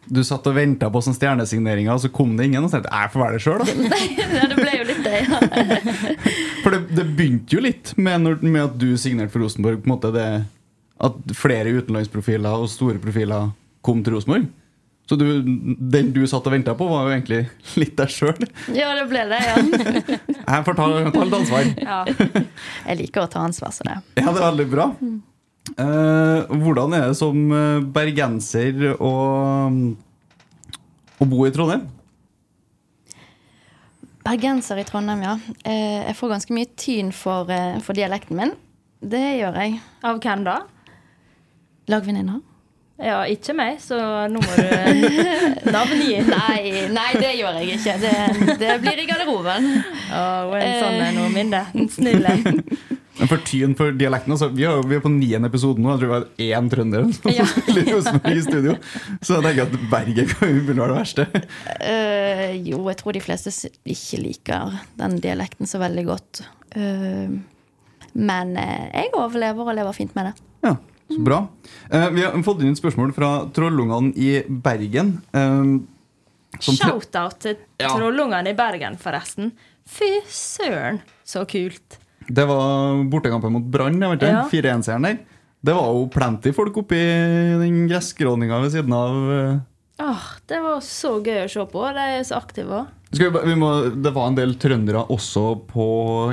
Du satt og venta på sånn stjernesigneringer, og så kom det ingen. Og så tenkte jeg får være det sjøl, da. *laughs* ja, det ble jo litt det, ja. *laughs* For det, det begynte jo litt med, når, med at du signerte for Rosenborg. på en måte det At flere utenlandsprofiler og store profiler kom til Rosenborg. Så du, den du satt og venta på, var jo egentlig litt deg sjøl. Ja, det ble det, ja. *laughs* Jeg får ta, ta litt ansvar. *laughs* Ja. Jeg liker å ta ansvar, så det. Ja, det er veldig bra. Uh, hvordan er det som eh, bergenser å, å bo i Trondheim? Bergenser i Trondheim, ja. Uh, Jeg får ganske mye tyn for, uh, for dialekten min. Det gjør jeg. Av hvem da? Lagvenninner? Ja, ikke meg, så nå må du *laughs* navngi. Nei, nei, det gjør jeg ikke. Det, det blir i garderoben. Oh, en sånn er noe mindre. En snill en. *laughs* Men For tyen for dialekten altså, vi, er, vi er på niende episode nå. Jeg tror vi har én trønder som Ja. spiller i Rosenborg i studio. Så jeg tenker at Bergen kan jo begynne å være det verste. Uh, jo, jeg tror de fleste ikke liker den dialekten så veldig godt. Uh, men eh, jeg overlever og lever fint med det. Ja, så bra. Eh, vi har fått inn et spørsmål fra trollungene i Bergen. eh, Shout-out til Ja. trollungene i Bergen, forresten. Fy søren, så kult. Det var bortekampen mot Brann. Ja. 4-1-seieren der. Det var jo plenty folk oppi den gresskråninga ved siden av. eh. Åh, det var så gøy å se på. De er så aktive òg. Vi, vi må, det var en del trøndere også på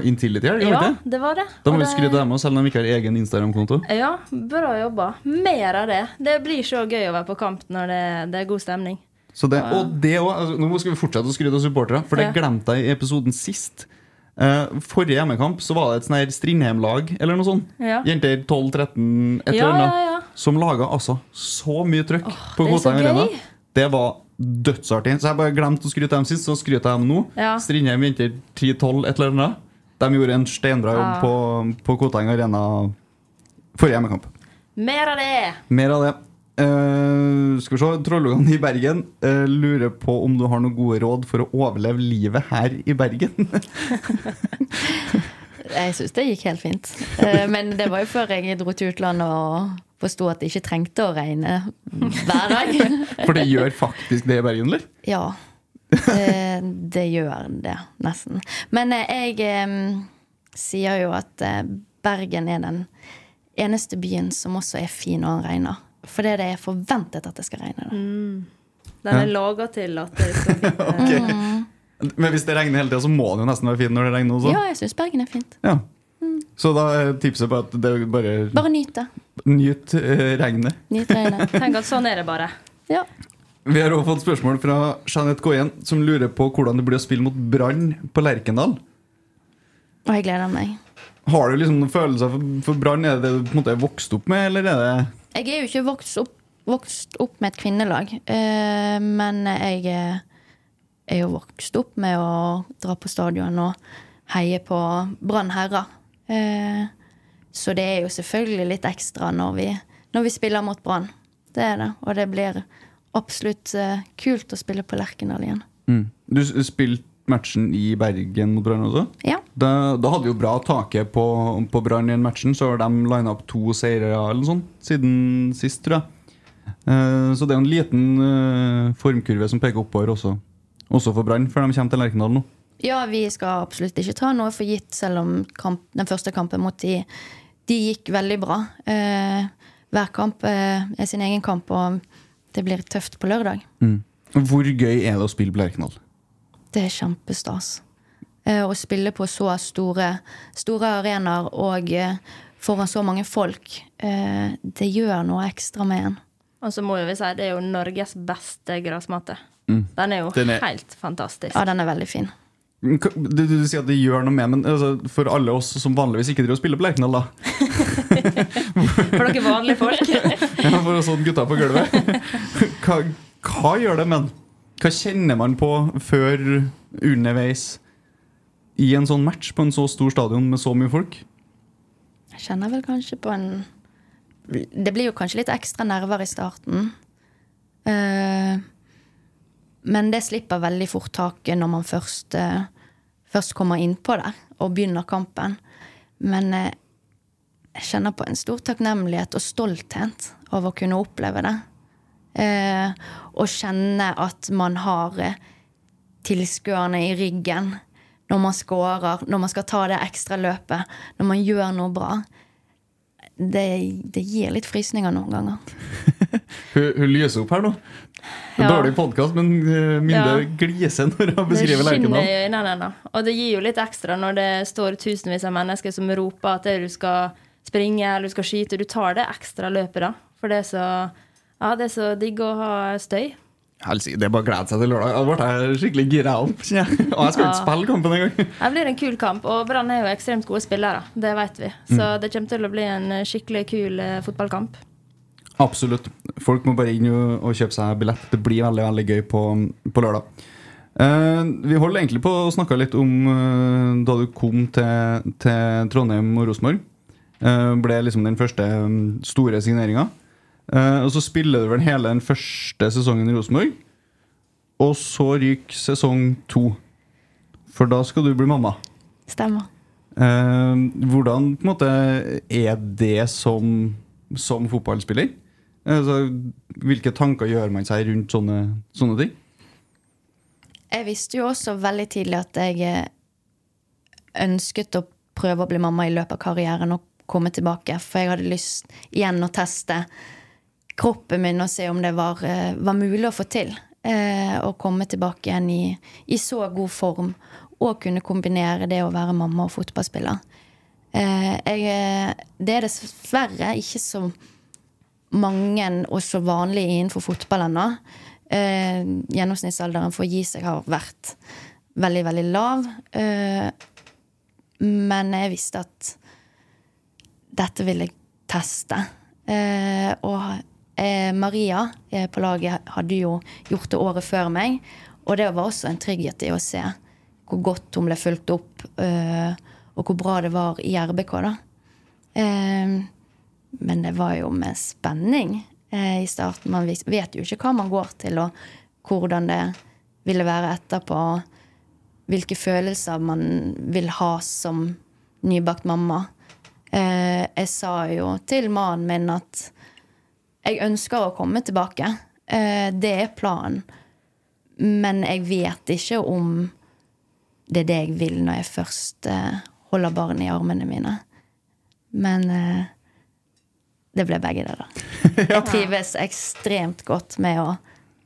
Intility her? Ja, det det var det. Da må vi skryte dem selv om de ikke har egen Instagram-konto. Ja, bra jobba. Mer av det. Det blir så gøy å være på kamp når det, det er god stemning. Så det, og det også, altså, Nå skal vi fortsette å skryte av supportere, for det glemte jeg i episoden sist. Uh, forrige hjemmekamp så var det et sånn Strindheim-lag eller noe sånt. Ja. Jenter 12-13, et Ja, eller annet. ja. Som laga altså så mye trøkk på er så Koteng Arena. Det var dødsartig. Så jeg bare glemte å skryte dem sist, så skryter jeg dem nå. Ja. Strindheim vinter 10-12, et eller annet. De gjorde en steinbra jobb Ja. på, på Koteng Arena forrige hjemmekamp. Mer av det! Mer av det. Uh, skal vi se, Trollungene i Bergen uh, lurer på om du har noen gode råd for å overleve livet her i Bergen. *laughs* Jeg syns det gikk helt fint. Uh, *laughs* Men det var jo før jeg dro til utlandet og forsto at det ikke trengte å regne hver dag. *laughs* For det gjør faktisk det i Bergen, eller? Ja. Det, det gjør det, nesten. Men eh, jeg eh, sier jo at eh, Bergen er den eneste byen som også er fin når den regner. Fordi det er forventet at det skal regne. Da. Den er laga til at det skal regne. *laughs* Ok. Men hvis det regner hele tida, så må det jo nesten være fint når det regner også. Ja, jeg syns Bergen er fint. Ja. Så da tipset på at det bare, Bare nyt det. nyt eh, regnet. Nyt regnet. *laughs* Tenk at sånn er det bare. Ja. Vi har også fått spørsmål fra Jeanette Goyen, som lurer på hvordan det blir å spille mot Brann på Lerkendal. Og jeg gleder meg. Har du liksom noen følelser for, for Brann? Er det det du på en måte er vokst opp med, eller er det Jeg er jo ikke vokst opp, vokst opp med et kvinnelag, uh, men jeg er jo vokst opp med å dra på stadion og heie på Brann herrer. Eh, så det er jo selvfølgelig litt ekstra når vi, når vi spiller mot Brann. Det er det. Og det blir absolutt eh, kult å spille på Lerkendal igjen. Du spilte matchen i Bergen mot Brann også? Ja. Da, da hadde vi jo bra take på, på Brann i den matchen, så har de lina opp to seire eller noe sånt siden sist, tror jeg. Eh, så det er jo en liten formkurve som peker oppover også, også for Brann, før de kommer til Lerkendal nå. Ja, vi skal absolutt ikke ta noe for gitt, selv om kamp, den første kampen mot de, de gikk veldig bra. Eh, hver kamp eh, er sin egen kamp, og det blir tøft på lørdag. Hvor gøy er det å spille på Lerkendal? Det er kjempestas. Eh, å spille på så store, store arenaer og eh, foran så mange folk, eh, det gjør noe ekstra med en. Og så må jo vi si det er jo Norges beste gressmatte. Den er jo Den er- helt fantastisk. Ja, den er veldig fin. Du, du, du sier at det gjør noe med, men altså, for alle oss som vanligvis ikke driver og spiller på Lerkendal, da *laughs* For dere vanlige folk. *laughs* Ja, for sånn gutter på gulvet. *laughs* Hva, hva gjør det med en? Hva kjenner man på før, underveis, i en sånn match på en så stor stadion med så mye folk? Jeg kjenner vel kanskje på en Det blir jo kanskje litt ekstra nerver i starten. Uh, men det slipper veldig fort taket når man først, eh, først kommer innpå der og begynner kampen. Men eh, jeg kjenner på en stor takknemlighet og stolthet over å kunne oppleve det. Eh, og kjenne at man har eh, tilskuerne i ryggen når man scorer, når man skal ta det ekstra løpet, når man gjør noe bra. Det, det gir litt frysninger noen ganger. *laughs* Hun, hun lyser opp her nå. Ja. Dårlig podkast, men mindre Minde Ja. gliser når hun Det beskriver skinner i øynene. Og det gir jo litt ekstra når det står tusenvis av mennesker som roper at du skal springe eller du skal skyte. Du tar det ekstra løpet, da. For det er så, ja, det er så digg å ha støy. Helsike, det er bare å glede seg til lørdag. Da ble jeg skikkelig gira opp. *laughs* Og jeg skal ikke Ja. spille kampen engang. Det blir en kul kamp, og Brann er jo ekstremt gode spillere. Det vet vi. Så det kommer til å bli en eh, skikkelig kul eh, fotballkamp. Absolutt. Folk må bare inn og, og kjøpe seg billett. Det blir veldig veldig gøy på, på lørdag. Uh, vi holder egentlig på å snakke litt om uh, da du kom til, til Trondheim og Rosenborg. Uh, ble liksom den første mm, store signeringa. Eh, og så spiller du vel hele den første sesongen i Rosenborg. Og så ryker sesong to. For da skal du bli mamma. Stemmer. Eh, hvordan på en måte er det som, som fotballspiller? Altså, hvilke tanker gjør man seg rundt sånne, sånne ting? Jeg visste jo også veldig tidlig at jeg eh, ønsket å prøve å bli mamma i løpet av karrieren og komme tilbake. For jeg hadde lyst igjen å teste kroppen min og se om det var, eh, var mulig å få til. Eh, å komme tilbake igjen i, i så god form og kunne kombinere det å være mamma og fotballspiller. Eh, jeg, det er dessverre ikke så mange og så vanlig innenfor fotball ennå. Gjennomsnittsalderen for å gi seg har vært veldig, veldig lav. Men jeg visste at dette vil jeg teste. Og eh, Maria eh, på laget hadde jo gjort det året før meg. Og det var også en trygghet i å se hvor godt hun ble fulgt opp, eh, og hvor bra det var i RBK. da. Eh, men det var jo med spenning eh, i starten. Man vet jo ikke hva man går til, og hvordan det ville være etterpå. Hvilke følelser man vil ha som nybakt mamma. Eh, jeg sa jo til mannen min at jeg ønsker å komme tilbake. Eh, det er planen. Men jeg vet ikke om det er det jeg vil når jeg først eh, holder barnet i armene mine. Men eh, det ble begge deler. *laughs* Jeg trives ekstremt godt med å,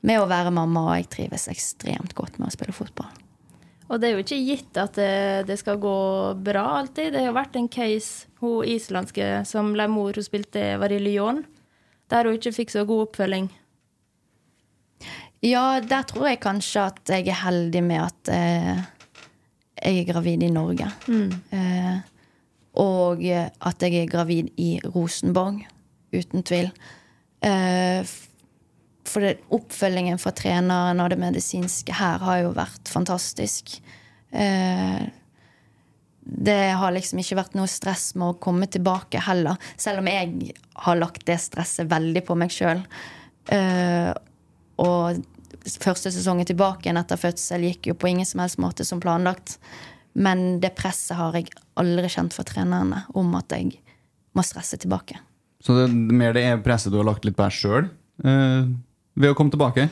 med å være mamma, og jeg trives ekstremt godt med å spille fotball. Og det er jo ikke gitt at det, det skal gå bra alltid. Det har jo vært en case, hun islandske som ble mor, hun spilte var i Lyon, der hun ikke fikk så god oppfølging. Ja, der tror jeg kanskje at jeg er heldig med at eh, jeg er gravid i Norge. Eh, og at jeg er gravid i Rosenborg, uten tvil. Eh, for det, oppfølgingen fra treneren og det medisinske her har jo vært fantastisk. Eh, det har liksom ikke vært noe stress med å komme tilbake heller. Selv om jeg har lagt det stresset veldig på meg sjøl. og første sesongen tilbake igjen etter fødsel gikk jo på ingen som helst måte som planlagt. Men det presset har jeg aldri kjent fra trenerne om at jeg må stresse tilbake. Så det er mer det er presset du har lagt litt på deg sjøl uh, ved å komme tilbake?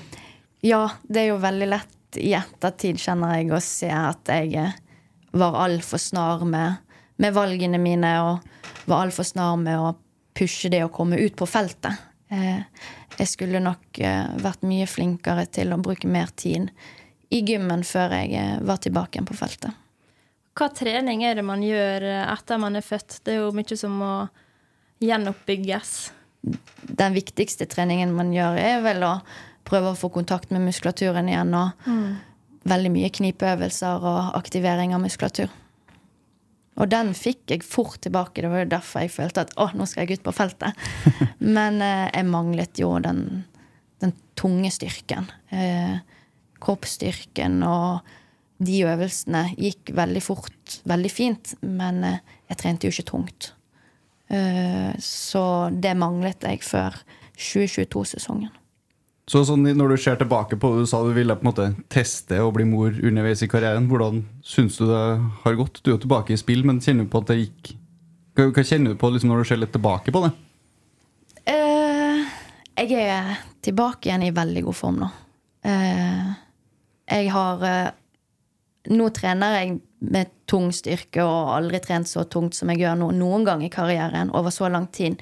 Ja, det er jo veldig lett i ettertid, kjenner jeg, å se at jeg eh, var altfor snar med, med valgene mine, og var altfor snar med å pushe det å komme ut på feltet. Eh, jeg skulle nok eh, vært mye flinkere til å bruke mer tid i gymmen før jeg eh, var tilbake igjen på feltet. Hva trening er det man gjør etter man er født? Det er jo mye som må gjenoppbygges. Den viktigste treningen man gjør, er vel å prøve å få kontakt med muskulaturen igjen. Og veldig mye knipeøvelser og aktivering av muskulatur. Og den fikk jeg fort tilbake. Det var jo derfor jeg følte at å, nå skal jeg ut på feltet. *laughs* Men eh, jeg manglet jo den, den tunge styrken. Eh, kroppsstyrken og de øvelsene gikk veldig fort, veldig fint. Men eh, jeg trente jo ikke tungt. Eh, så det manglet jeg før 2022-sesongen. Så sånn, Når du ser tilbake på det, du ville på en måte teste å bli mor underveis i karrieren. Hvordan syns du det har gått? Du er jo tilbake i spill, men kjenner du på at det gikk Hva, kjenner du på liksom, når du ser litt tilbake på det? Uh, jeg er tilbake igjen i veldig god form nå. Uh, jeg har uh, Nå trener jeg med tung styrke og aldri trent så tungt som jeg gjør nå noen gang i karrieren over så lang tid.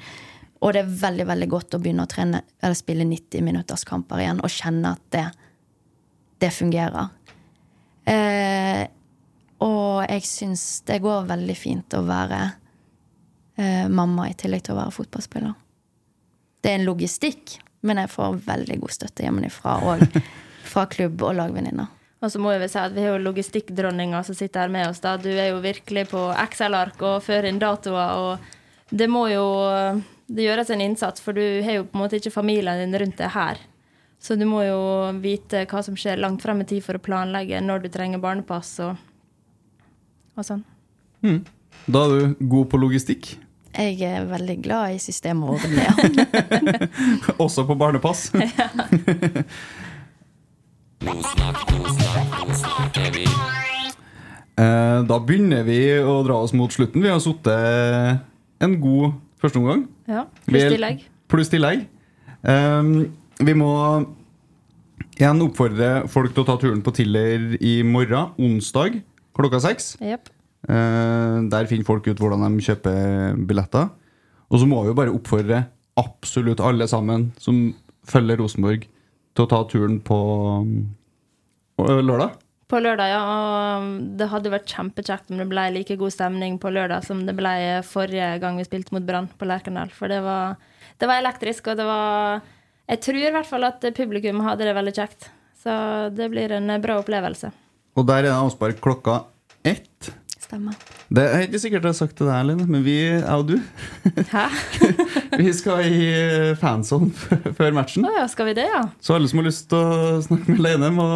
Og det er veldig veldig godt å begynne å trene eller spille 90 minutters kamper igjen og kjenne at det, det fungerer. Eh, og jeg syns det går veldig fint å være eh, mamma i tillegg til å være fotballspiller. Det er en logistikk, men jeg får veldig god støtte hjemmefra og *laughs* fra klubb og lagvenninner. Og så må jeg vel si at vi har jo logistikkdronninga som sitter her med oss. da. Du er jo virkelig på Excel-ark og fører inn datoer. og Det må jo det gjøres en innsats, for du har jo på en måte ikke familien din rundt deg her. Så du må jo vite hva som skjer langt frem i tid for å planlegge når du trenger barnepass og, og sånn. Da er du god på logistikk, Jeg er veldig glad i systemet og det ja. *laughs* også på barnepass. *laughs* ja. Da begynner vi å dra oss mot slutten. Vi har sittet en god første omgang. Ja, Pluss tillegg. Pluss tillegg. Um, vi må igjen oppfordre folk til å ta turen på Tiller i morgen, onsdag klokka seks. Yep. Uh, der finner folk ut hvordan de kjøper billetter. Og så må vi jo bare oppfordre absolutt alle sammen som følger Rosenborg, til å ta turen på øh, lørdag. På lørdag, ja. Og det hadde vært kjempekjekt om det ble like god stemning på lørdag som det ble forrige gang vi spilte mot Brann på Lerkendal. For det var, det var elektrisk, og det var Jeg tror i hvert fall at publikum hadde det veldig kjekt. Så det blir en bra opplevelse. Og der er det avspark klokka ett. Stemmer. Det er ikke sikkert jeg har sagt det der, Line, men vi, jeg og du, Hæ? *laughs* vi skal i fanzone *laughs* før matchen. Å ja, skal vi det, ja? Så alle som har lyst til å snakke med Lene, må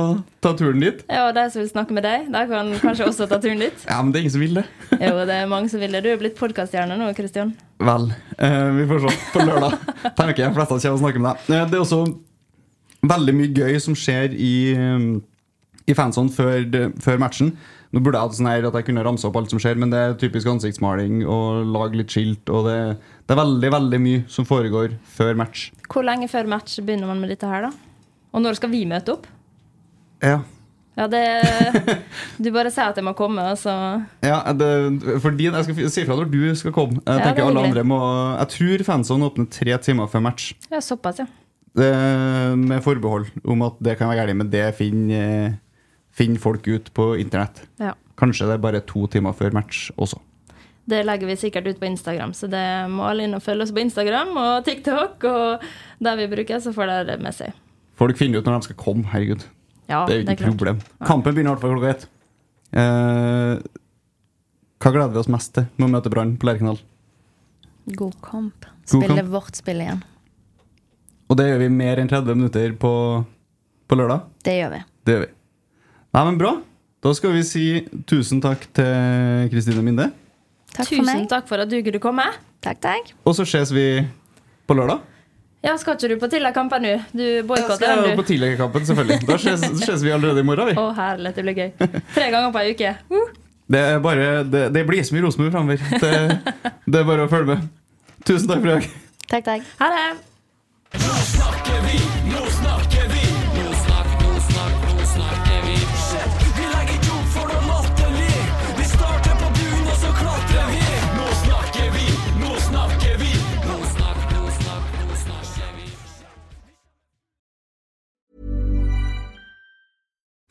ta turen dit. Ja, og de som vil snakke med deg, de kan kanskje også ta turen dit? Ja, men det er ingen som vil det. *laughs* Jo, det er mange som vil det. Du er blitt podkaststjerne nå, Kristian. Vel, eh, vi får se på lørdag. Tenker jeg fleste kommer og snakker med deg. Eh, det er også veldig mye gøy som skjer i, eh, i fanzone før, før matchen. Nå burde jeg hatt sånn her at jeg kunne ramse opp alt som skjer, men det er typisk ansiktsmaling og lage litt skilt. Og det, det er veldig veldig mye som foregår før match. Hvor lenge før match begynner man med dette her, da? Og når skal vi møte opp? Ja, Ja, det *laughs* Du bare sier at jeg må komme, og så ja det, for din, Jeg skal si fra når du skal komme. Jeg tenker ja, alle andre må Jeg tror fanzone åpner tre timer før match. Ja, såpass, ja. Det, med forbehold om at det kan være galt, men det finner, finner folk ut på internett. ja. Kanskje det er bare to timer før match også. Det legger vi sikkert ut på Instagram, så det må alle inn og følge oss på Instagram og TikTok og der vi bruker, så får dere det med seg. Folk finner ut når de skal komme. Herregud. Ja, det er jo ikke et klart. problem. Kampen begynner i hvert fall klokka ett. Eh, hva gleder vi oss mest til med å møte Brann på Lerkendal? God kamp. God Spille kamp. vårt spill igjen. Og det gjør vi mer enn 30 minutter på, på lørdag. Det gjør vi. Det gjør vi. Nei, men bra. Da skal vi si tusen takk til Kristine Minde. Takk for Tusen meg. takk for at du kunne komme. Takk, takk. Og så ses vi på lørdag. Ja, skal ikke du på Tillakampen nå? Du Jeg boikotter skal den, på du. selvfølgelig. Da ses, *laughs* ses vi allerede i morgen. Å, Vi. herlig, det blir gøy. Tre ganger på ei uke. Uh. Det, er bare, det, det blir så mye Rosenborg framover. Det, det er bare å følge med. Tusen takk for i dag. Takk, takk. Ha det!